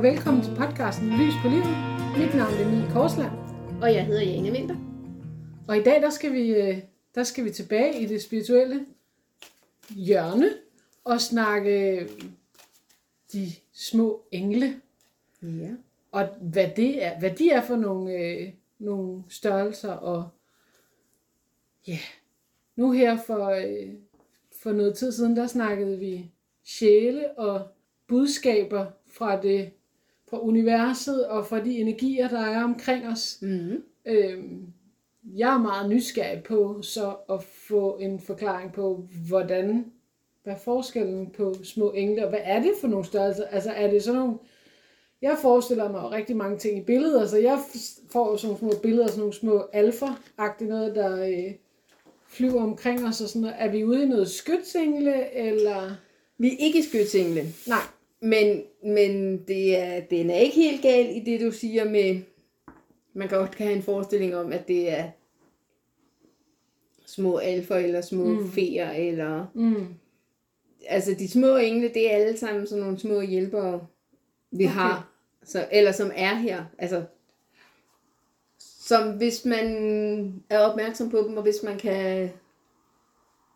og velkommen til podcasten Lys på livet. Mit navn er Mie Korsland, Og jeg hedder Jane Vinter. og i dag der skal vi, øh, der skal vi tilbage i det spirituelle hjørne og snakke de små engle, Ja. og hvad, det er, hvad de er for nogle, øh, nogle størrelser. Og ja, nu her for, øh, for noget tid siden, der snakkede vi sjæle og budskaber fra det fra universet og fra de energier, der er omkring os. Mm-hmm. Øhm, jeg er meget nysgerrig på så at få en forklaring på, hvordan, hvad er forskellen på små engle, og hvad er det for nogle størrelser? Altså er det sådan nogle, jeg forestiller mig rigtig mange ting i billeder, så jeg får sådan nogle små billeder, sådan nogle små alfa-agtige noget, der øh, flyver omkring os og sådan noget. Er vi ude i noget skytsengle, eller? Vi er ikke skytsengle, Nej. Men, men det er, den er ikke helt gal i det, du siger med, man kan godt have en forestilling om, at det er små alfer eller små Mm. feer, eller... Mm. Altså, de små engle, det er alle sammen sådan nogle små hjælpere, vi Okay. har. Så, eller som er her. Altså, som hvis man er opmærksom på dem, og hvis man kan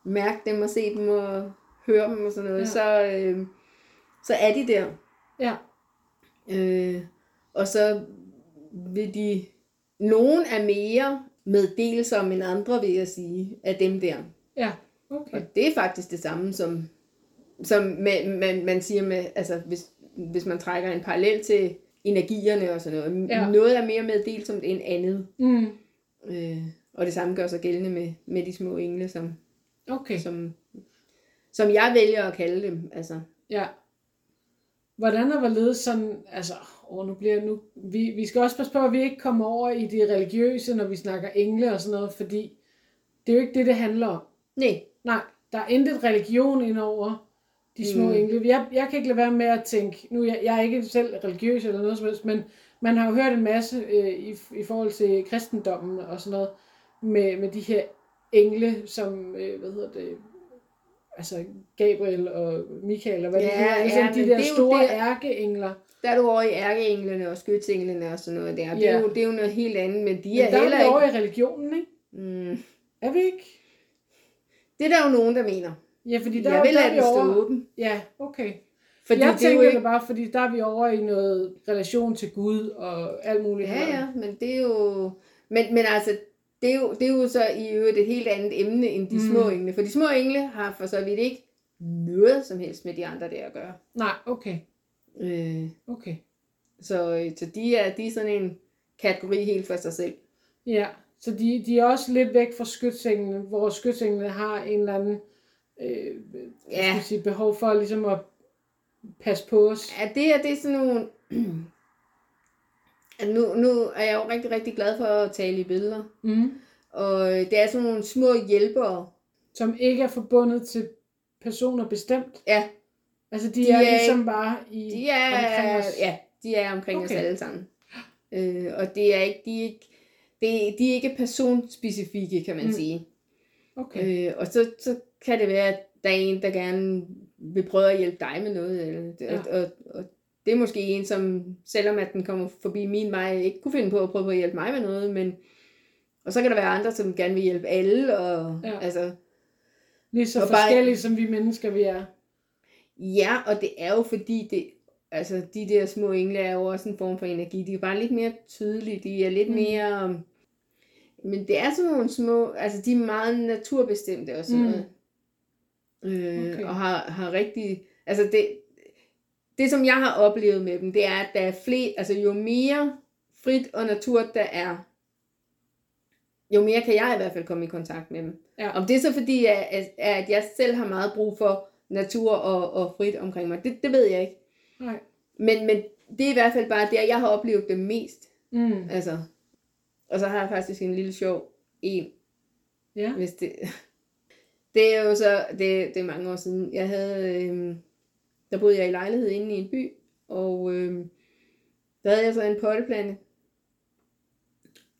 mærke dem og se dem og høre dem og sådan noget, ja. så, øh, så er de der. Ja. Øh, og så vil de, nogen er mere meddelsomme end andre, vil jeg sige, af dem der. Ja. Okay. Og det er faktisk det samme som, som man, man, man siger med, altså hvis, hvis man trækker en parallel til energierne og sådan noget. Ja. Ja. Noget er mere meddelsomt end andet. Mm. Øh, og det samme gør sig gældende med, med de små engle, som, Okay. som, som jeg vælger at kalde dem. Altså, Ja. Hvordan er hvorledes sådan, altså, åh, nu bliver nu, vi, vi skal også passe på, at vi ikke kommer over i det religiøse, når vi snakker engle og sådan noget, fordi det er jo ikke det, det handler om. nej, Nej, der er intet religion indover de små. Mm. engle. Jeg, jeg kan ikke lade være med at tænke, nu jeg, jeg er ikke selv religiøs eller noget som helst, men man har jo hørt en masse øh, i, i forhold til kristendommen og sådan noget, med, med de her engle, som, øh, hvad hedder det, altså Gabriel og Michael og hvad Ja, det hedder, altså ja, de der det er jo store det- ærkeengler. der er du over i ærkeenglene og skytsenglene og sådan noget der. Det, Ja. er jo, det er jo noget helt andet, men de Men er der er heller vi over ikke... i religionen, ikke? Mm, Er vi ikke? det er der jo nogen, der mener. Ja, fordi der, Jeg vil der er vi den stå over. åben. Ja, okay. Fordi jeg det er jo tænker ikke... det bare, fordi der er vi over i noget relation til Gud og alt muligt. Ja, halløj. ja, men det er jo... Men, men altså, det er, jo, det er jo så i øvrigt et helt andet emne end de Mm. små engle. For de små engle har for så vidt ikke noget som helst med de andre der at gøre. Nej, okay. Øh, Okay. så, øh, så de er, de er sådan en kategori helt for sig selv. Ja, så de, de er også lidt væk fra skytsenglene, hvor skytsenglene har en eller anden øh, ja. Sige, behov for ligesom at passe på os. Ja, det er, det er sådan nogle... Altså, nu, nu er jeg jo rigtig, rigtig glad for at tale i billeder. Mm. Og øh, det er sådan nogle små hjælpere. Som ikke er forbundet til personer bestemt. Ja, Altså de, De er, er ligesom bare i De er, omkring os. ja, de er omkring okay. Os alle sammen. Øh, og det er ikke, de er ikke, det, de er ikke personspecifikke, kan man Mm. sige. Okay. Øh, og så, så kan det være, at der er en, der gerne vil prøve at hjælpe dig med noget. Eller, ja. og, og, og det er måske en, som selvom at den kommer forbi min vej, ikke kunne finde på at prøve at hjælpe mig med noget. Men, og så kan der være andre, som gerne vil hjælpe alle. Og, Ja. altså, Lige så og bare- forskellige som vi mennesker vi er. Ja, og det er jo fordi, det, altså, de der små engle er jo også en form for energi. De er bare lidt mere tydelige. De er lidt Mm. mere... um, Men det er sådan nogle små... Altså, de er meget naturbestemte og sådan Mm. noget. Øh, okay. Og har, har rigtig... Altså, det, det, som jeg har oplevet med dem, det er, at der er flere... Altså, jo mere frit og natur der er, jo mere kan jeg i hvert fald komme i kontakt med dem. Ja. Om det er så fordi, at, at, at jeg selv har meget brug for natur og, og frit omkring mig, det, det ved jeg ikke. Nej. Men, men det er i hvert fald bare der, jeg har oplevet det mest. Mm. Altså. Og så har jeg faktisk en lille sjov en, Ja. hvis det... Det er jo så, det, det er mange år siden. Jeg havde, øhm, der boede jeg i lejlighed inde i en by, og øhm, der havde jeg så en potteplante.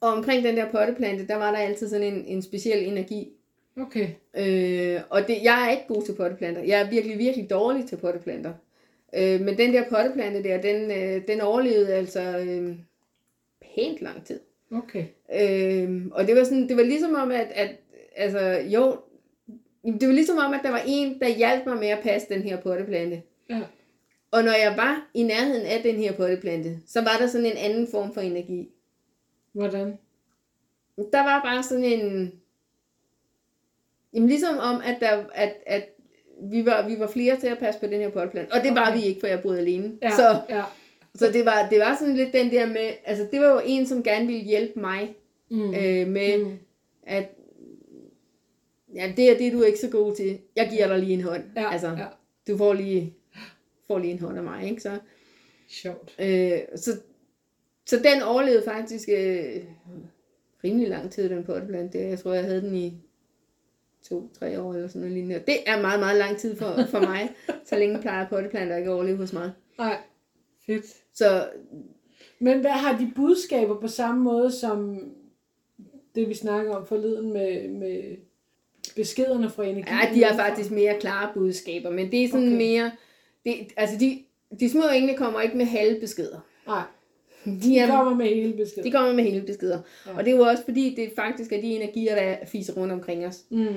Og omkring den der potteplante, der var der altid sådan en, en speciel energi. Okay. Øh, og det, jeg er ikke god til potteplanter. Jeg er virkelig, virkelig dårlig til potteplanter. Øh, men den der potteplante der, den, øh, den overlevede altså øh, pænt lang tid. Okay. Øh, og det var sådan, det var ligesom om, at, at altså, jo, det var ligesom om, at der var en, der hjalp mig med at passe den her potteplante. Ja. Og når jeg var i nærheden af den her potteplante, så var der sådan en anden form for energi. Hvordan? Der var bare sådan en... Jamen ligesom om, at, der, at, at vi, var, vi var flere til at passe på den her potteplante. Og det okay. var vi ikke, for jeg boede alene. Ja, Så, ja. så det, var, det var sådan lidt den der med... Altså det var jo en, som gerne ville hjælpe mig Mm. øh, med, Mm. at... Ja, det er det, du er ikke så god til. Jeg giver dig lige en hånd. Ja, altså, ja. du får lige, får lige en hånd af mig, ikke? Så, Sjovt. øh, så, så den overlevede faktisk øh, rimelig lang tid, den potteplante. Jeg tror, jeg havde den i to-tre år eller sådan noget lignende. Det er meget, meget lang tid for, for mig. så længe plejer potteplanter ikke at overleve hos mig. Nej, fedt. Så Men hvad har de budskaber på samme måde som det, vi snakker om forleden med, med beskederne fra energi? ja, de har faktisk mere klare budskaber, men det er sådan okay. mere... Det, altså, de, de små engle kommer ikke med halve beskeder. Nej, De, de er, kommer med hele beskeden. de kommer med hele beskeder. Ja. Og det er jo også fordi, det faktisk er de energier, der fiser rundt omkring os. Mm.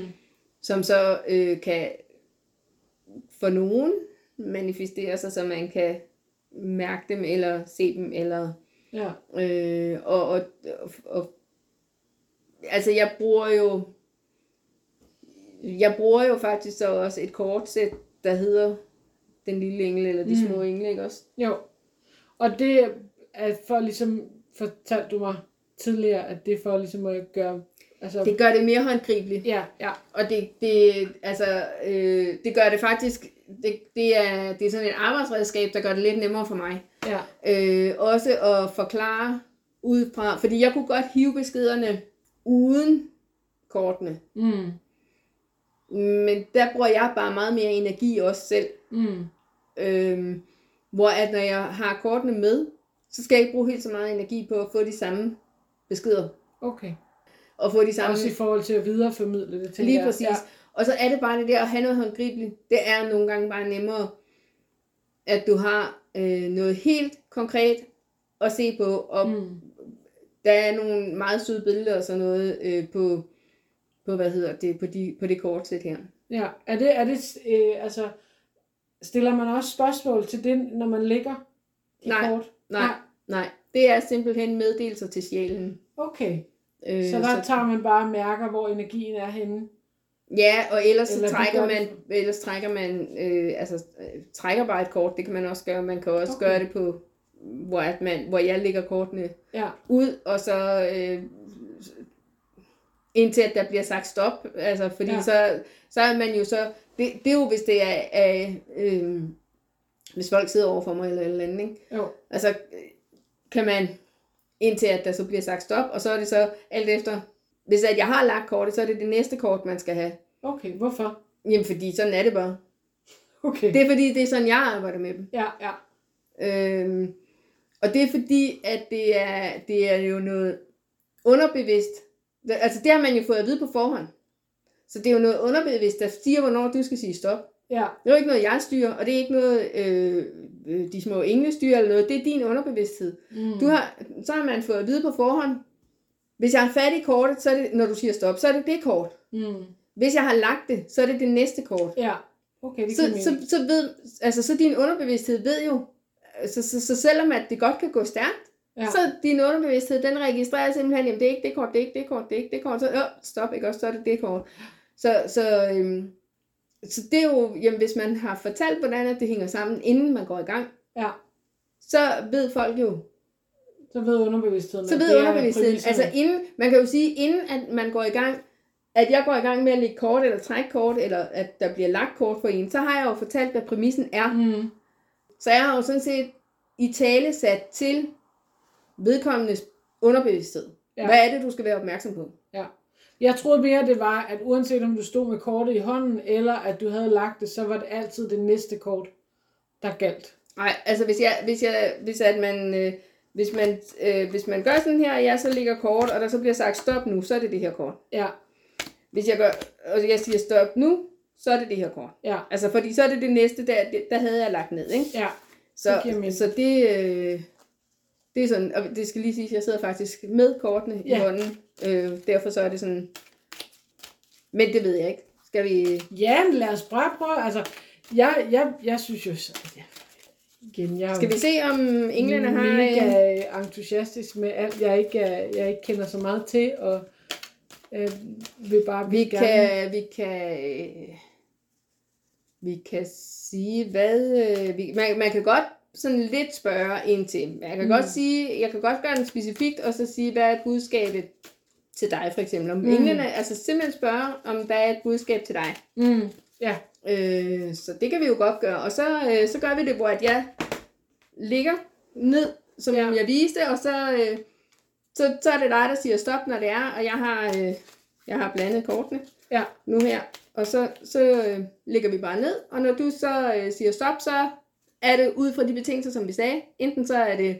som så øh, kan for nogen manifestere sig, så man kan mærke dem, eller se dem, eller Ja. øh, og, og, og, og altså jeg bruger jo jeg bruger jo faktisk så også et kortsæt, der hedder den lille engel, eller de Mm. små engle, ikke også? Jo. Og det er for ligesom, fortalte du mig tidligere, at det er for ligesom at gøre, altså, Det gør det mere håndgribeligt. ja, ja, Og det, det, altså, øh, det gør det faktisk, det, det, er, det er sådan et arbejdsredskab, der gør det lidt nemmere for mig. ja, Øh, også at forklare ud fra, fordi jeg kunne godt hive beskederne uden kortene. mm, Men der bruger jeg bare meget mere energi også selv. mm, Øhm, hvor at når jeg har kortene med, så skal jeg ikke bruge helt så meget energi på at få de samme beskeder. okay. Og få de samme... Også i forhold til at videreformidle det, tænker Lige præcis. Ja. Og så er det bare det der at have noget håndgribeligt. Det er nogle gange bare nemmere, at du har øh, noget helt konkret at se på. Og Mm, der er nogle meget søde billeder og sådan noget øh, på, på, hvad hedder det, på, de, på det kortsæt her. ja. Er det, er det øh, altså, stiller man også spørgsmål til det, når man lægger de Nej. kort? Nej, nej. Det er simpelthen meddelelser til sjælen. Okay. Øh, Så der tager man bare og mærker, hvor energien er henne. Ja, og ellers, Eller så trækker man, ellers trækker man, øh, altså øh, trækker bare et kort, det kan man også gøre. Man kan også okay. gøre det på, hvor, at man, hvor jeg lægger kortene Ja, ud, og så øh, indtil at der bliver sagt stop, altså fordi Ja. så, så er man jo så, det, det er jo hvis det er, er øh, hvis folk sidder over for mig eller eller andet, ikke? jo. altså kan man, indtil at der så bliver sagt stop, og så er det så alt efter, hvis at jeg har lagt kortet, så er det det næste kort, man skal have. Okay, hvorfor? Jamen fordi sådan er det bare. Okay. Det er fordi, det er sådan, jeg arbejder med dem. Ja, ja. Øhm, og det er fordi, at det er, det er jo noget underbevidst. Altså det har man jo fået at vide på forhånd. Så det er jo noget underbevidst, der siger, hvornår du skal sige stop. Ja, Det er jo ikke noget, jeg styrer, og det er ikke noget, øh, øh, de små engle styrer eller noget. Det er din underbevidsthed. mm. Du har, så har man fået at vide på forhånd, hvis jeg har fat i kortet, så er det, når du siger stop, så er det det kort. Mm. Hvis jeg har lagt det, så er det det næste kort. Ja, okay, det så, så, så, ved, altså, så din underbevidsthed ved jo, så, så, så selvom at det godt kan gå stærkt, ja. så din underbevidsthed, den registrerer simpelthen, jamen det er ikke det kort, det er ikke det kort, det er ikke det kort, så øh, stop, ikke også, så er det det kort. Så, så, øhm, så det er jo, jamen hvis man har fortalt, hvordan at det hænger sammen, inden man går i gang, ja. så ved folk jo, Så ved underbevidstheden. så ved er underbevidstheden, altså inden, man kan jo sige, inden at man går i gang, at jeg går i gang med at lægge kort, eller trække kort, eller at der bliver lagt kort for en, så har jeg jo fortalt, hvad præmissen er. Mm. Så jeg har jo sådan set i tale sat til vedkommendes underbevidsthed. Ja. Ja. Hvad er det, du skal være opmærksom på? Ja. Jeg troede mere, det var, at uanset om du stod med kortet i hånden, eller at du havde lagt det, så var det altid det næste kort, der galt. Nej, altså hvis jeg, hvis jeg, hvis at man, øh, hvis man, øh, hvis man gør sådan her, jeg så ligger kort, og der så bliver sagt stop nu, så er det det her kort. Ja, Hvis jeg gør, og jeg siger stop nu, så er det det her kort. Ja, Altså, fordi så er det det næste, der, der havde jeg lagt ned, ikke? ja. Så, Det så det, øh, det er sådan, og det skal lige sige, at jeg sidder faktisk med kortene i Ja. hånden. Øh, derfor så er det sådan, men det ved jeg ikke. Skal vi, Ja, men lad os bare prøve. Altså, jeg, jeg, jeg synes jo... så- Ja, igen, jeg er skal vi se, om englænder har... Øh, mega entusiastisk med alt, jeg ikke, er- jeg ikke kender så meget til, og øh, vil bare vi gerne... kan, vi kan, øh, vi kan sige, hvad, øh, vi, man, man kan godt sådan lidt spørge ind til. Jeg kan Mm. godt sige, jeg kan godt gøre det specifikt, og så sige, hvad er budskabet til dig, for eksempel. Om Mm. englænder, altså simpelthen spørge, om der er et budskab til dig. Mm, ja, Øh, så det kan vi jo godt gøre. Og så, øh, så gør vi det, hvor at jeg ligger ned, som ja. jeg viste, og så, øh, så, så er det dig, der siger stop, når det er, og jeg har, øh, jeg har blandet kortene ja, nu her. Og så, så øh, ligger vi bare ned, og når du så øh, siger stop, så er det ud fra de betingelser, som vi sagde. Enten så er det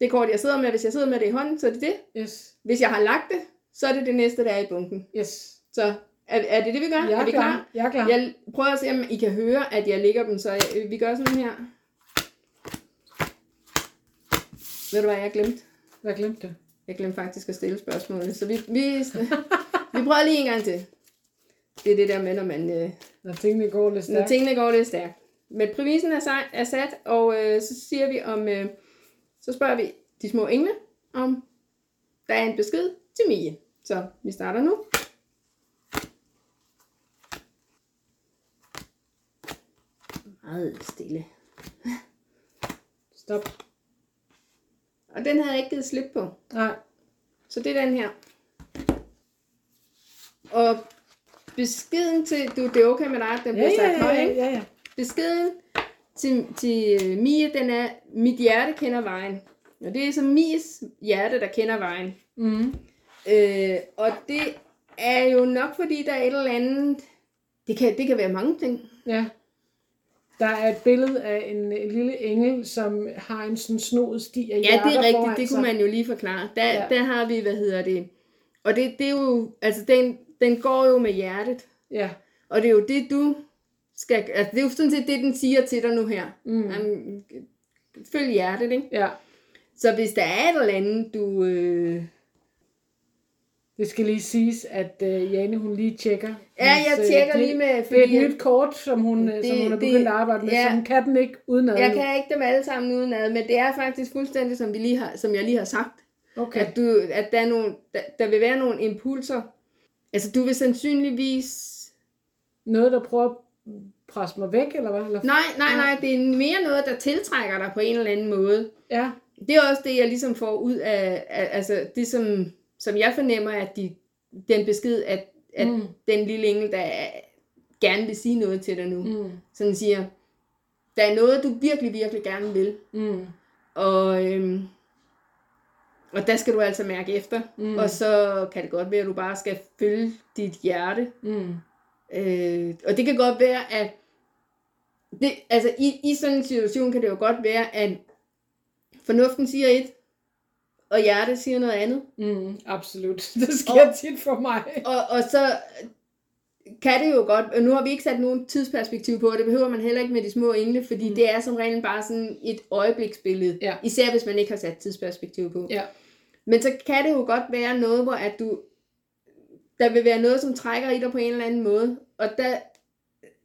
det kort, jeg sidder med, hvis jeg sidder med det i hånden, så er det det. yes, Hvis jeg har lagt det, så er det det næste, der er i bunken. yes. Så er, er det det, vi gør? Jeg er er vi klar? klar. Jeg er klar. Jeg prøver at se, om I kan høre, at jeg lægger dem, så jeg, vi gør sådan her. Ved du hvad, jeg glemte? Hvad glemte du? Jeg glemte faktisk at stille spørgsmålet, så vi, vi, vi prøver lige en gang til. Det er det der med, når man... Øh, Når tingene går lidt når stærkt. tingene går lidt stærkt. Men præmissen er, er sat, og øh, så siger vi om, øh, så spørger vi de små engle, om der er en besked til Mie. Så vi starter nu. Meget stille. Stop. Og den havde jeg ikke givet slip på. Nej, Så det er den her. Og beskeden til, du, det er okay med dig, den bliver ja, sagt ja, høj, ja, ja, ja. Beskeden til, til øh, Mie, den er, mit hjerte kender vejen. Og det er så Mies hjerte, der kender vejen. Mm. Øh, og det er jo nok, fordi der er et eller andet... Det kan, det kan være mange ting. Ja. Der er et billede af en, en lille engel, som har en sådan snoet sti af Ja, det er rigtigt. foran Det kunne man jo lige forklare. Der, ja. der har vi, hvad hedder det... Og det, det er jo... Altså, den, den går jo med hjertet. Ja. Og det er jo det, du skal... Altså, det er jo sådan set det, den siger til dig nu her. Mm. Um, følg hjertet, ikke? ja. Så hvis der er et eller andet, du... Øh... Det skal lige siges, at uh, Jane hun lige tjekker. Ja, jeg Hans, øh, tjekker det, lige med... Det er et fordi- nyt kort, som hun, det, som Det- hun er det- begyndt at arbejde med, ja. så hun kan den ikke uden ad. Jeg kan ikke dem alle sammen udenad, men det er faktisk fuldstændig, som, vi lige har, som jeg lige har sagt. Okay. At, du, at der, er nogle, der, der vil være nogle impulser. Altså, du vil sandsynligvis... Noget, der prøver presse mig væk, eller hvad? Eller? Nej, nej, nej, det er mere noget, der tiltrækker dig på en eller anden måde. Ja. Det er også det, jeg ligesom får ud af, af altså det, som, som jeg fornemmer, at de, den besked, at, at Mm. den lille engel, der er, gerne vil sige noget til dig nu, mm. Sådan siger, der er noget, du virkelig, virkelig gerne vil, Mm. og, øhm, og der skal du altså mærke efter, mm. og så kan det godt være, at du bare skal følge dit hjerte, Mm. Øh, og det kan godt være, at det, altså i, i sådan en situation kan det jo godt være, at fornuften siger et, og hjertet siger noget andet. Mm. Absolut. Det sker Og- tit for mig. Og, og så kan det jo godt, og nu har vi ikke sat nogen tidsperspektiv på, og det behøver man heller ikke med de små engle, fordi Mm. det er som regel bare sådan et øjebliksbillede. Ja. Især hvis man ikke har sat tidsperspektiv på. Ja. Men så kan det jo godt være noget, hvor at du, der vil være noget, som trækker i dig på en eller anden måde, og der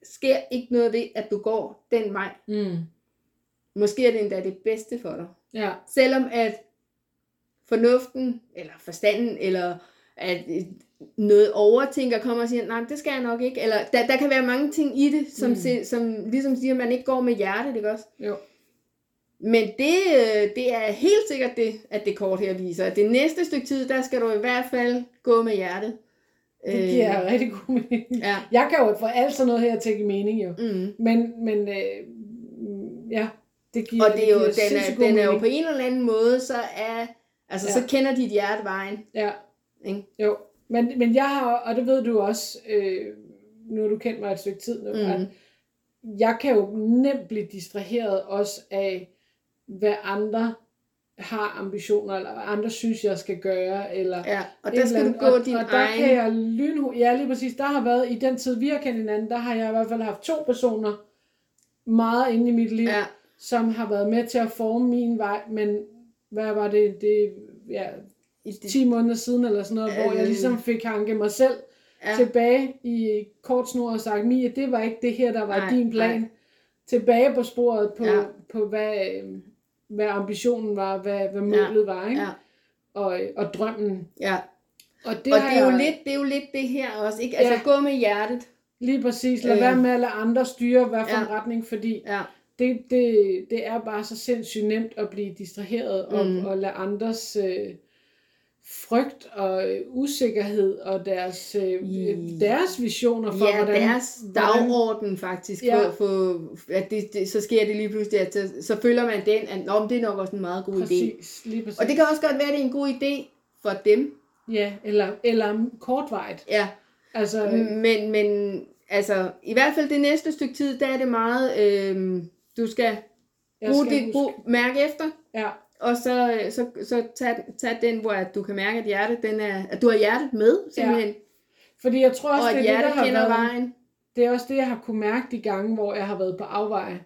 sker ikke noget ved, at du går den vej. Mm. Måske er det endda det bedste for dig. Ja. Selvom at fornuften, eller forstanden, eller at noget overtænker kommer og siger, nej, det skal jeg nok ikke. Eller der, der kan være mange ting i det, som, Mm. mm. se, som ligesom siger, at man ikke går med hjertet, ikke også? Jo. Men det, øh, det er helt sikkert det, at det kort her viser. At det næste stykke tid, der skal du i hvert fald gå med hjertet. Det giver øh, rigtig god mening. Ja. Jeg kan jo få alt sådan noget her til at give mening jo. Mm. Men, men øh, mm, ja, det giver Og det er jo, giver den, er, den er jo på en eller anden måde, så er, altså Ja. så kender dit hjerte vejen. Ja, Ikke? jo. Men, men jeg har, og det ved du også, øh, nu har du kendt mig et stykke tid nu, Mm. at jeg kan jo nemt blive distraheret også af, hvad andre har ambitioner, eller hvad andre synes, jeg skal gøre, eller Ja, og der eller skal du gå og, din og der egen... kan jeg lynhurtigt, ja lige præcis, der har været, i den tid vi har kendt hinanden, der har jeg i hvert fald haft to personer meget inde i mit liv, Ja, som har været med til at forme min vej, men hvad var det, det ja, i det, 10 måneder siden eller sådan noget, hvor jeg Øh. ligesom fik hanket mig selv ja, tilbage i kort snor og sagt, Mia, det var ikke det her, der var Nej, din plan. nej. Tilbage på sporet på, Ja. på hvad, øh, hvad ambitionen var, hvad, hvad målet var, ikke? ja, Og, og drømmen. ja. Og det, og det er, jo jeg, lidt, det er jo lidt det her også, ikke? Altså Ja. gå med hjertet. Lige præcis. Lad Øh. være med at lade andre styre, hvad for Ja. en retning, fordi Ja, det, det, det er bare så sindssygt nemt at blive distraheret og, Mm. og lade andres øh, frygt og øh, usikkerhed og deres, øh, deres visioner for, ja hvordan... deres hvordan- dagorden faktisk, Ja. for, for, at det, det, så sker det lige pludselig, at så, så følger man den, at Nå, det er nok også en meget god idé. Præcis, lige præcis. Og det kan også godt være, at det er en god idé for dem. Ja, eller, eller kortvejt. Ja, Altså, men, men altså, i hvert fald det næste stykke tid, der er det meget, øh, du skal bruge skal det, huske- brug, mærke efter, Ja, og så, så, så tag, tag den, hvor at du kan mærke, at, hjertet, den er, at du har hjertet med, simpelthen. fordi jeg tror også, og det at er det, der har været... vejen. Det er også det, jeg har kunne mærke de gange, hvor jeg har været på afveje.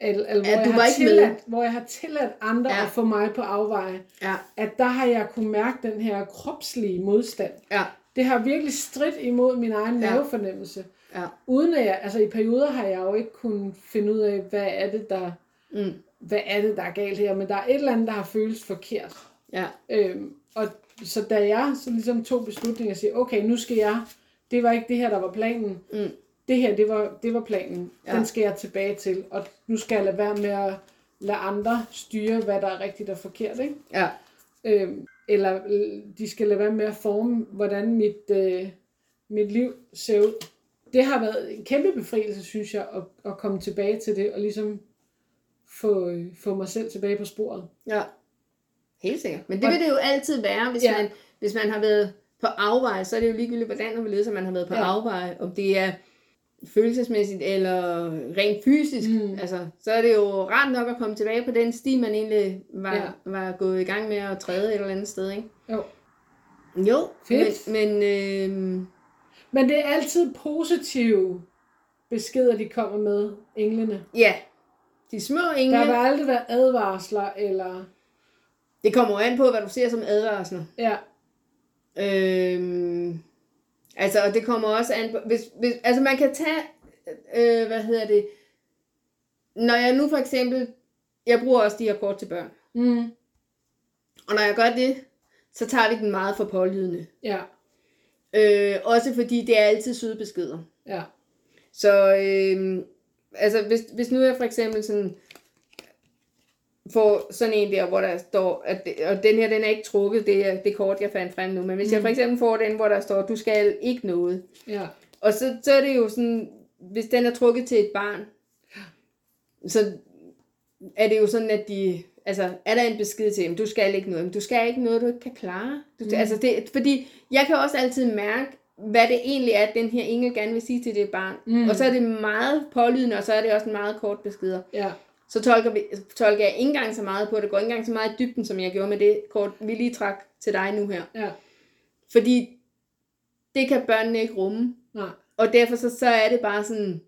Eller, eller hvor, At jeg har ikke med. tilladt, hvor jeg har tilladt andre Ja. at få mig på afveje. Ja, At der har jeg kunne mærke den her kropslige modstand. ja, Det har virkelig stridt imod min egen Ja. mavefornemmelse. ja. Uden at jeg, altså i perioder har jeg jo ikke kunnet finde ud af, hvad er det, der, Mm, hvad er det, der er galt her. Men der er et eller andet, der har føltes forkert. ja, Øhm, og så da jeg så ligesom tog beslutningen og siger, okay, nu skal jeg, det var ikke det her, der var planen. Mm. Det her, det var, det var planen. Ja. Den skal jeg tilbage til. Og nu skal jeg lade være med at lade andre styre, hvad der er rigtigt og forkert. Ikke? ja, Øhm, eller de skal lade være med at forme, hvordan mit, øh, mit liv ser ud. Det har været en kæmpe befrielse, synes jeg, at, at komme tilbage til det, og ligesom få, øh, få mig selv tilbage på sporet. ja. Helt sikkert. Men det vil det jo altid være, hvis, Ja. man, hvis man har været på afveje, så er det jo ligegyldigt, hvordan og hvorledes man har været på Ja. afveje. Om det er følelsesmæssigt eller rent fysisk. Mm. Altså, så er det jo rart nok at komme tilbage på den sti, man egentlig var, ja. var gået i gang med at træde et eller andet sted. Ikke? Jo. Jo, Fedt. men, men øh, Men det er altid positive beskeder, de kommer med, englene. ja, de små engle, Der vil aldrig være advarsler, eller... det kommer an på, hvad du ser som advarsler. Ja, Øhm, altså, og det kommer også an på, hvis, hvis, altså man kan tage, øh, hvad hedder det, når jeg nu for eksempel, jeg bruger også de her kort til børn, mm, og når jeg gør det, så tager vi den meget for pålydende. ja, Øh, også fordi det er altid søde beskeder. ja, Så øh, altså, hvis, hvis nu jeg for eksempel sådan får sådan en der, hvor der står, at det, og den her, den er ikke trukket, det er det kort, jeg fandt frem nu, men hvis mm. jeg for eksempel får den, hvor der står, du skal ikke noget, ja, og så, så er det jo sådan, hvis den er trukket til et barn, så er det jo sådan, at de, altså, er der en besked til dem, du skal ikke noget, men du skal ikke noget, du ikke kan klare. Du, mm. Altså, det, fordi jeg kan også altid mærke, hvad det egentlig er, den her engel gerne vil sige til det barn. Mm. Og så er det meget pålydende, og så er det også en meget kort beskeder. ja, Så tolker, vi, tolker jeg ikke engang så meget på det, går ikke engang så meget i dybden, som jeg gjorde med det kort, vi lige trak til dig nu her. ja, Fordi det kan børnene ikke rumme. nej, Og derfor så, så er det bare sådan,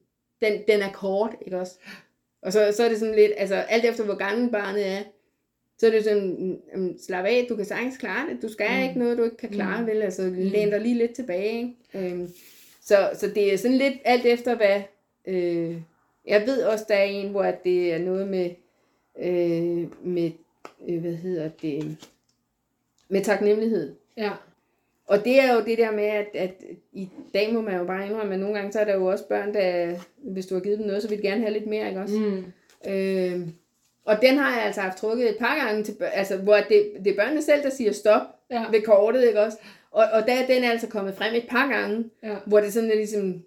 den, den er kort, ikke også? Og så, så er det sådan lidt, altså alt efter hvor gammel barnet er, så er det sådan, mm, slap af, du kan sagtens klare det, du skal Mm. mm. ikke noget, du ikke kan klare, Mm. mm. vel? Altså læn dig lige lidt tilbage, ikke? Øhm, så, så det er sådan lidt alt efter, hvad... Øh, jeg ved også, der er en, hvor at det er noget med, øh, med øh, hvad hedder det, med taknemmelighed. ja, Og det er jo det der med, at, at i dag må man jo bare indrømme, at nogle gange så er der jo også børn, der, hvis du har givet dem noget, så vil de gerne have lidt mere, ikke også? mm, Øh, og den har jeg altså haft trukket et par gange, til, altså, hvor det, det er børnene selv, der siger stop ja, ved kortet, ikke også? Og, og der er den altså kommet frem et par gange, ja, hvor det sådan er ligesom,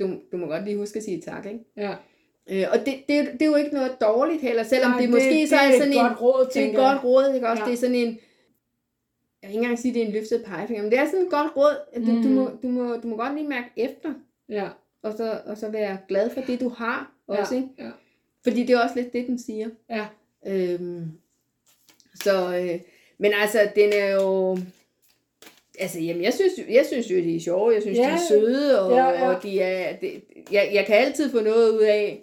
du, du må godt lige huske at sige tak, ikke? ja. Øh, og det, det, er jo- det er jo ikke noget dårligt heller, selvom Nej, det, måske så er det sådan et en, godt råd, det er et godt råd, ikke også? Ja. Det er sådan en, jeg vil ikke engang sige, det er en løftet pegefinger, men det er sådan et godt råd, at du, mm. du, må, du, må, du må godt lige mærke efter, Ja, og så, og så være glad for det, du har også, ja, ikke? ja, Fordi det er også lidt det, den siger. ja, Øhm, Så, øh, men altså, den er jo... Altså, jamen, jeg synes, jeg synes jo, de er sjove, jeg synes, Ja, de er søde, og, ja, ja, og de er... Det, jeg, jeg kan altid få noget ud af...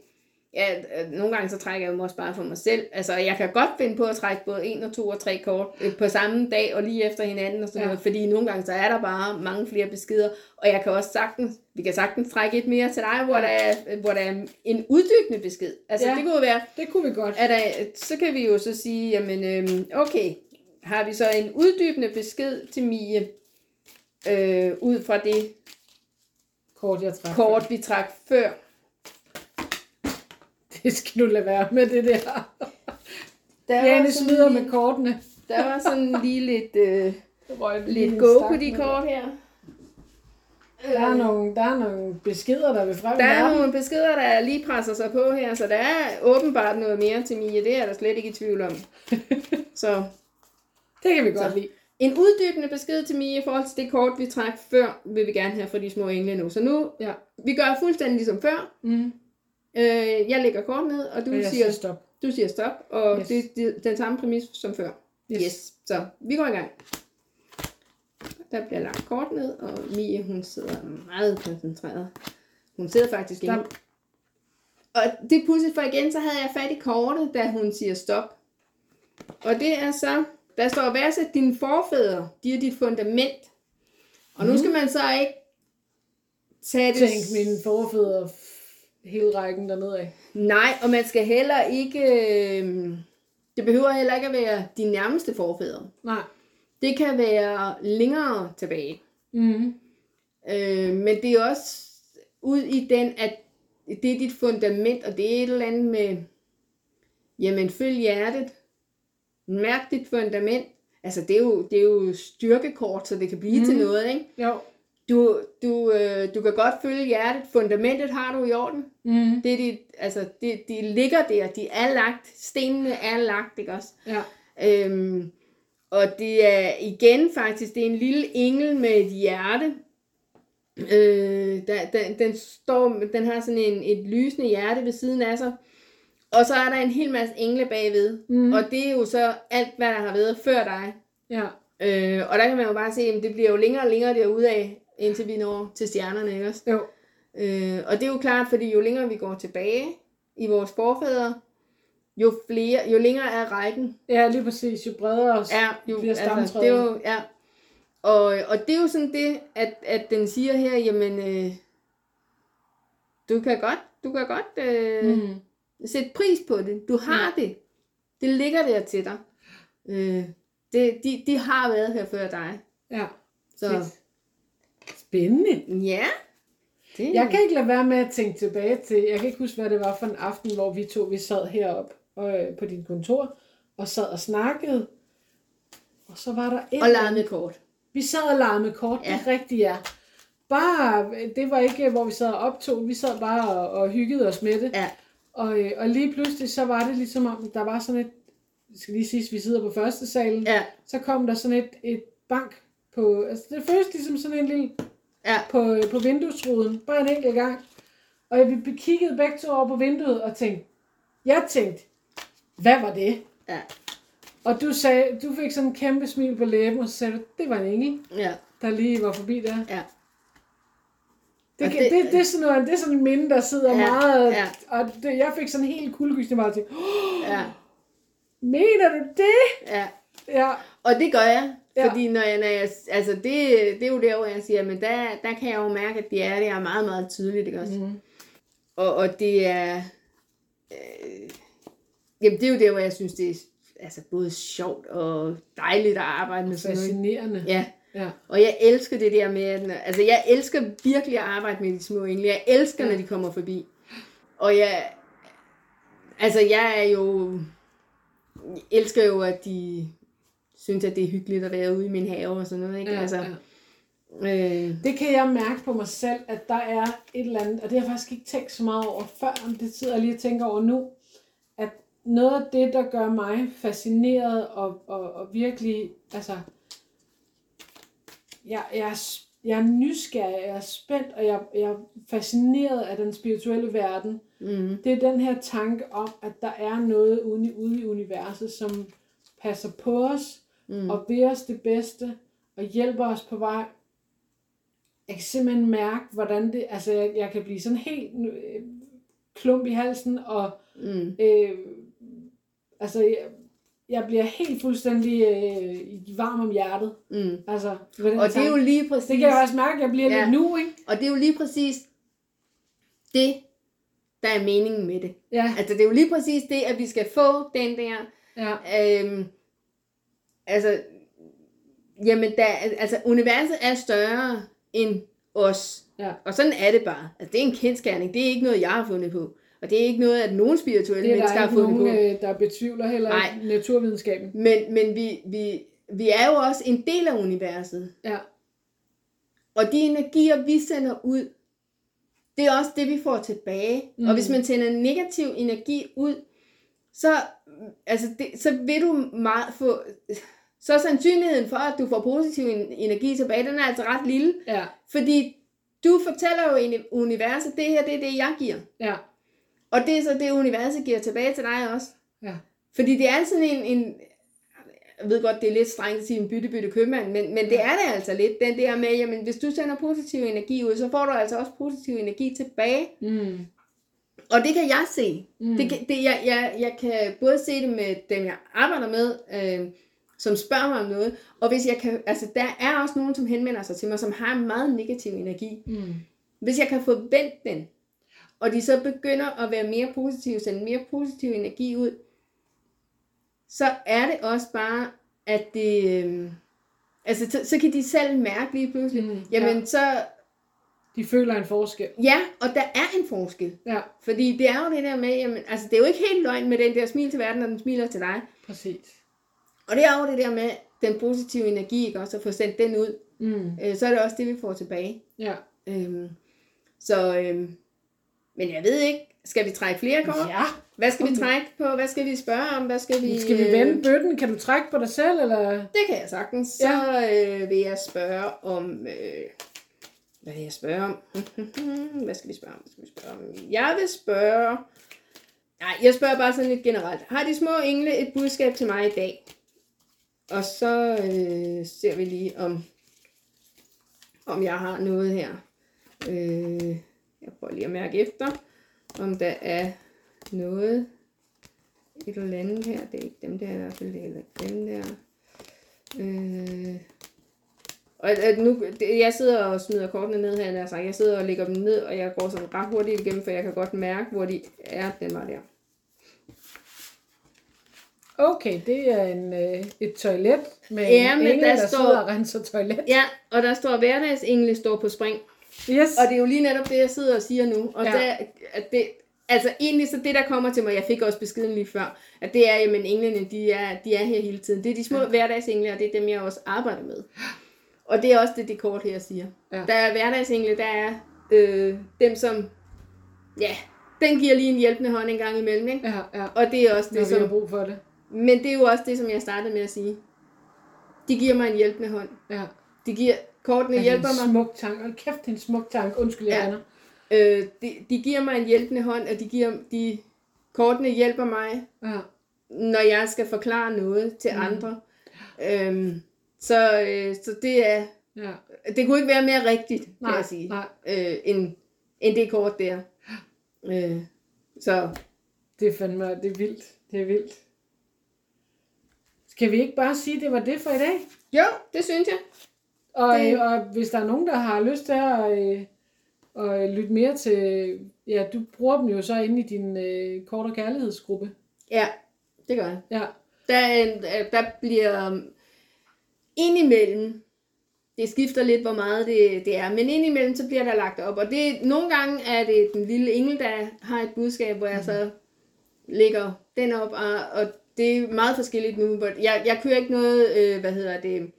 Ja, øh, nogle gange så trækker jeg dem også bare for mig selv. Altså, jeg kan godt finde på at trække både en og to og tre kort øh, på samme dag og lige efter hinanden og sådan Ja. noget, fordi nogle gange så er der bare mange flere beskeder, og jeg kan også sagtens, vi kan sagtens trække et mere til dig, hvor, Ja. der, er, hvor der er en uddybende besked. Altså, Ja. det kunne være, Det kunne vi godt. er der, så kan vi jo så sige, jamen, øhm, okay, har vi så en uddybende besked til Mie, øh, ud fra det Kort, jeg trækker. kort, vi trak før. Det skal du lade være med, det der. Der Jane smider lige- med kortene. Der var sådan lige lidt, øh, lidt go på de kort her. Der er, nogle, der er nogle beskeder, der vil frem. Der er nogle beskeder, der lige presser sig på her, så der er åbenbart noget mere til Mie. Det er der slet ikke i tvivl om. Så Det kan vi godt Så. lide. en uddybende besked til Mie i forhold til det kort, vi trak før, vil vi gerne have fra de små engle nu. Så nu, Ja. vi gør fuldstændig ligesom før. Mm. Øh, jeg lægger kort ned, og du, Og siger, siger stop. du siger stop, og Yes. det, det er den samme præmis som før. Yes. Yes. Så vi går i gang. Der bliver lagt kort ned, og Mie, hun sidder meget koncentreret. Hun sidder faktisk inde. Der- Og det er pudsigt, for igen, så havde jeg fat i kortet, da hun siger stop. Og det er så, der står værst, at dine forfædre, de er dit fundament. Og nu skal man så ikke tage det... Tænk mine forfædre hele rækken dernede af. Nej, og man skal heller ikke... Øh, det behøver heller ikke at være de nærmeste forfædre. Nej. Det kan være længere tilbage. Mm. Øh, men det er også ud i den, at det er dit fundament, og det er et eller andet med, jamen følg hjertet, mærk dit fundament. Altså det er jo, det er jo styrkekort, så det kan blive mm. til noget, ikke? Jo. Du, du, øh, du kan godt følge hjertet, fundamentet har du i orden. Mm. Det er dit, altså, det, de ligger der, de er lagt, stenene er lagt, ikke også? Ja. Øhm, og det er igen faktisk, det er en lille engel med et hjerte. Øh, der, den, den, står, den har sådan en, et lysende hjerte ved siden af sig. Og så er der en hel masse engle bagved. Mm. Og det er jo så alt, hvad der har været før dig. Ja. Øh, og der kan man jo bare se, at det bliver jo længere og længere derude af, indtil vi når til stjernerne, ikke også? Jo. Øh, og det er jo klart, fordi jo længere vi går tilbage i vores forfædre, jo, flere, jo længere er rækken. Ja, lige præcis. Jo bredere. Ja, jo, bliver altså, det er jo, ja. Og, og det er jo sådan det, at, at den siger her, jamen, øh, du kan godt, du kan godt øh, mm. Mm. sætte pris på det. Du har ja. det. Det ligger der til dig. Øh, det, de, de har været her før dig. Ja. Så Fedt. Spændende. ja, det, Jeg kan ikke lade være med at tænke tilbage til, jeg kan ikke huske, hvad det var for en aften, hvor vi to vi sad heroppe øh, på dit kontor, og sad og snakkede. Og så var der et og med kort. Vi sad og med kort, ja. Det er rigtigt, ja. Bare, det var ikke, hvor vi sad og optog, vi sad bare og, og hyggede os med det. Ja, Og, øh, og lige pludselig, så var det ligesom om, der var sådan et, skal lige sige, vi sidder på første salen, ja, så kom der sådan et, et bank på, altså det føltes ligesom sådan en lille, ja. på, på vinduesruden, bare en enkelt gang. Og vi kiggede begge to over på vinduet og tænkte, jeg tænkte, hvad var det? Ja, Og du sagde, du fik sådan en kæmpe smil på læben, og så sagde du, det var en engel, ja, der lige var forbi der. ja. Det, Og det, det, det- er sådan noget, det er sådan en minde, der sidder Ja, meget, ja. og det, jeg fik sådan en helt kuldegysning og tænkte, oh, ja, mener du det? ja. Ja, Og det gør jeg, Ja. fordi når jeg, når jeg, altså det, det er jo der, hvor jeg siger, men der, der kan jeg jo mærke, at det er, det er meget, meget tydeligt, ikke også? Mhm. Og, og det er, øh, jamen det er jo der, hvor jeg synes, det er altså både sjovt og dejligt at arbejde med sådan noget. fascinerende. Ja, ja. og jeg elsker det der med, at, altså jeg elsker virkelig at arbejde med de små engle. Jeg elsker, Ja. når de kommer forbi. Og jeg, altså jeg er jo, jeg elsker jo, at de synes, at det er hyggeligt at være ude i min have og sådan noget, ikke? Ja, altså, ja. Øh, Det kan jeg mærke på mig selv, at der er et eller andet, og det har jeg faktisk ikke tænkt så meget over før, men det sidder jeg lige og tænker over nu, at noget af det, der gør mig fascineret og, og, og virkelig, altså, jeg, jeg, er, jeg er nysgerrig, jeg er spændt, og jeg, jeg er fascineret af den spirituelle verden. mm, Det er den her tanke om, at der er noget ude, ude i universet, som passer på os, mm. og vil os det bedste, og hjælper os på vej. Jeg kan simpelthen mærke, hvordan det, altså jeg, jeg kan blive sådan helt øh, klump i halsen, og Mm. øh, altså jeg, jeg bliver helt fuldstændig øh, varm om hjertet. Mm. Altså, Og det er jo tanke. lige præcis... det kan jeg også mærke, jeg bliver Ja. lidt nu, ikke? Og det er jo lige præcis det, der er meningen med det. Ja, Altså, det er jo lige præcis det, at vi skal få den der... ja, Øhm, altså, jamen, der, altså, universet er større end os. ja. Og sådan er det bare. Altså, det er en kendskærning. Det er ikke noget, jeg har fundet på. Og det er ikke noget, at nogen spirituelle Det er mennesker har fundet nogen, på. øh, der betvivler heller Nej. ikke naturvidenskaben. Men, men vi, vi, vi er jo også en del af universet. Ja, Og de energier, vi sender ud, det er også det, vi får tilbage. Mm. Mm. Og hvis man sender negativ energi ud, så, altså det, så vil du meget få... Så er sandsynligheden for, at du får positiv en- energi tilbage, den er altså ret lille. ja, Fordi du fortæller jo universet, det her, det er det, jeg giver. ja, Og det er så det, universet giver tilbage til dig også. ja. Fordi det er sådan en, en jeg ved godt, det er lidt strengt at sige en bytte-bytte købmand, men, men det er det altså lidt, den der med, jamen hvis du sender positiv energi ud, så får du altså også positiv energi tilbage. Mm. Og det kan jeg se. Mm. Det, kan- det, jeg, jeg, jeg kan både se det med dem, jeg arbejder med, øh, som spørger mig om noget, og hvis jeg kan, altså der er også nogen, som henvender sig til mig, som har en meget negativ energi. Mm. Hvis jeg kan få vendt den, og de så begynder at være mere positive, sende mere positiv energi ud, så er det også bare, at det, øh, altså så, så kan de selv mærke lige pludselig, Mm, mm, jamen ja. så, De føler en forskel. ja, og der er en forskel. Ja, Fordi det er jo det der med, jamen, altså det er jo ikke helt løgn med den der smil til verden, når den smiler til dig. præcis. Og det er jo det der med den positive energi, ikke også, at få sendt den ud. Mm. Øh, så er det også det, vi får tilbage. Ja. Øhm, så, øhm, men jeg ved ikke, skal vi trække flere kort? ja. Hvad skal vi trække på? Hvad skal vi spørge om? Hvad skal vi... Skal vi vende bøtten? Kan du trække på dig selv, eller? Det kan jeg sagtens. Så øh, vil jeg spørge om... Øh, hvad vil jeg spørge om? hvad skal vi spørge om? Hvad skal vi spørge om? Jeg vil spørge... Nej, jeg spørger bare sådan lidt generelt. Har de små engle et budskab til mig i dag? Og så øh, ser vi lige, om, om jeg har noget her. Øh, jeg prøver lige at mærke efter, om der er noget et eller andet her. Det er ikke dem der i hvert fald, det er heller ikke dem der. Øh, og at nu, det, jeg sidder og smider kortene ned her, altså. jeg sidder og lægger dem ned, og jeg går sådan ret hurtigt igennem, for jeg kan godt mærke, hvor de er. Den var der. Okay, det er en, øh, et toilet med Ja, en men engel, der der, står- sidder og renser toilet. Ja, og der står hverdagsengle står på spring. Yes. Og det er jo lige netop det, jeg sidder og siger nu. Og Ja. der, at det, altså egentlig så det, der kommer til mig, jeg fik også beskeden lige før, at det er, jamen englene, de er, de er her hele tiden. Det er de små ja. hverdagsengle, og det er dem, jeg også arbejder med. Og det er også det, det kort her siger. Ja. Der er hverdagsengle, der er øh, dem, som, ja, den giver lige en hjælpende hånd en gang imellem, ikke? Ja, ja. Og det er også Når det, vi har som, brug for det. Men det er jo også det, som jeg startede med at sige. De giver mig en hjælpende hånd. Ja. De giver, kortene Det hjælper er en mig. smuk tank. Hold kæft, det er en smuk tank. Undskyld, jeg Ja. ja. Øh, de, de giver mig en hjælpende hånd, og de giver, de, kortene hjælper mig, ja. når jeg skal forklare noget til Mm. andre. Øhm, så, øh, så det er, ja. det kunne ikke være mere rigtigt, kan Nej, jeg sige, nej. øh, end, end det kort der. Øh, så Det er fandme, det er vildt. Det er vildt. Skal vi ikke bare sige, at det var det for i dag? jo, det synes jeg. Og, Det- det... og hvis der er nogen, der har lyst til at, øh, at lytte mere til... Ja, du bruger dem jo så inde i din øh, kort- og kærlighedsgruppe. Ja, det gør jeg. Ja, Der, er øh, der bliver um, indimellem, det skifter lidt, hvor meget det, det er, men indimellem, så bliver der lagt op. Og det, nogle gange er det den lille engel, der har et budskab, hvor jeg så lægger den op, og, og det er meget forskelligt nu. But jeg, jeg kører ikke noget, øh, hvad hedder det,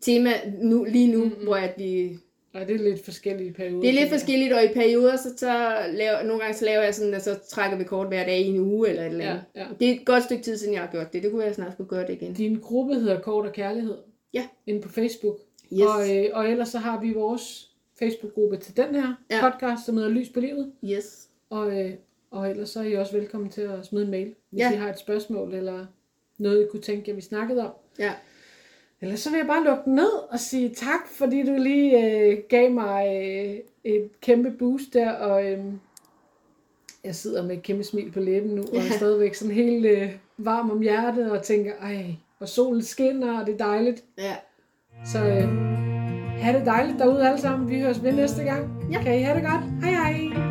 tema nu, lige nu, mm-hmm. hvor at vi... og det er lidt forskellige perioder. Det er lidt forskelligt, og i perioder, så, så laver, nogle gange så laver jeg sådan, at så trækker vi kort hver dag i en uge, eller et eller andet. Ja, ja. Det er et godt stykke tid siden, jeg har gjort det. Det kunne jeg snart skulle gøre det igen. Din gruppe hedder Kort og Kærlighed. Ja. Inde på Facebook. Yes. Og, øh, og ellers så har vi vores Facebook-gruppe til den her ja. podcast, som hedder Lys på livet. Yes. Og, øh, og ellers så er I også velkommen til at smide en mail, hvis Ja. ja. I har et spørgsmål, eller noget, I kunne tænke jer, vi snakkede om. Ja. Ellers så vil jeg bare lukke den ned og sige tak, fordi du lige øh, gav mig øh, et kæmpe boost der, og øh, jeg sidder med et kæmpe smil på læben nu, og er Ja. stadigvæk sådan helt øh, varm om hjertet, og tænker, ej, og solen skinner, og det er dejligt. Ja. Så øh, ha' det dejligt derude alle sammen. Vi høres ved næste gang. Ja. Kan I have det godt? Hej hej!